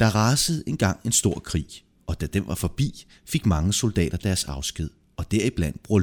Der rasede engang en stor krig, og da den var forbi, fik mange soldater deres afsked, og deriblandt bror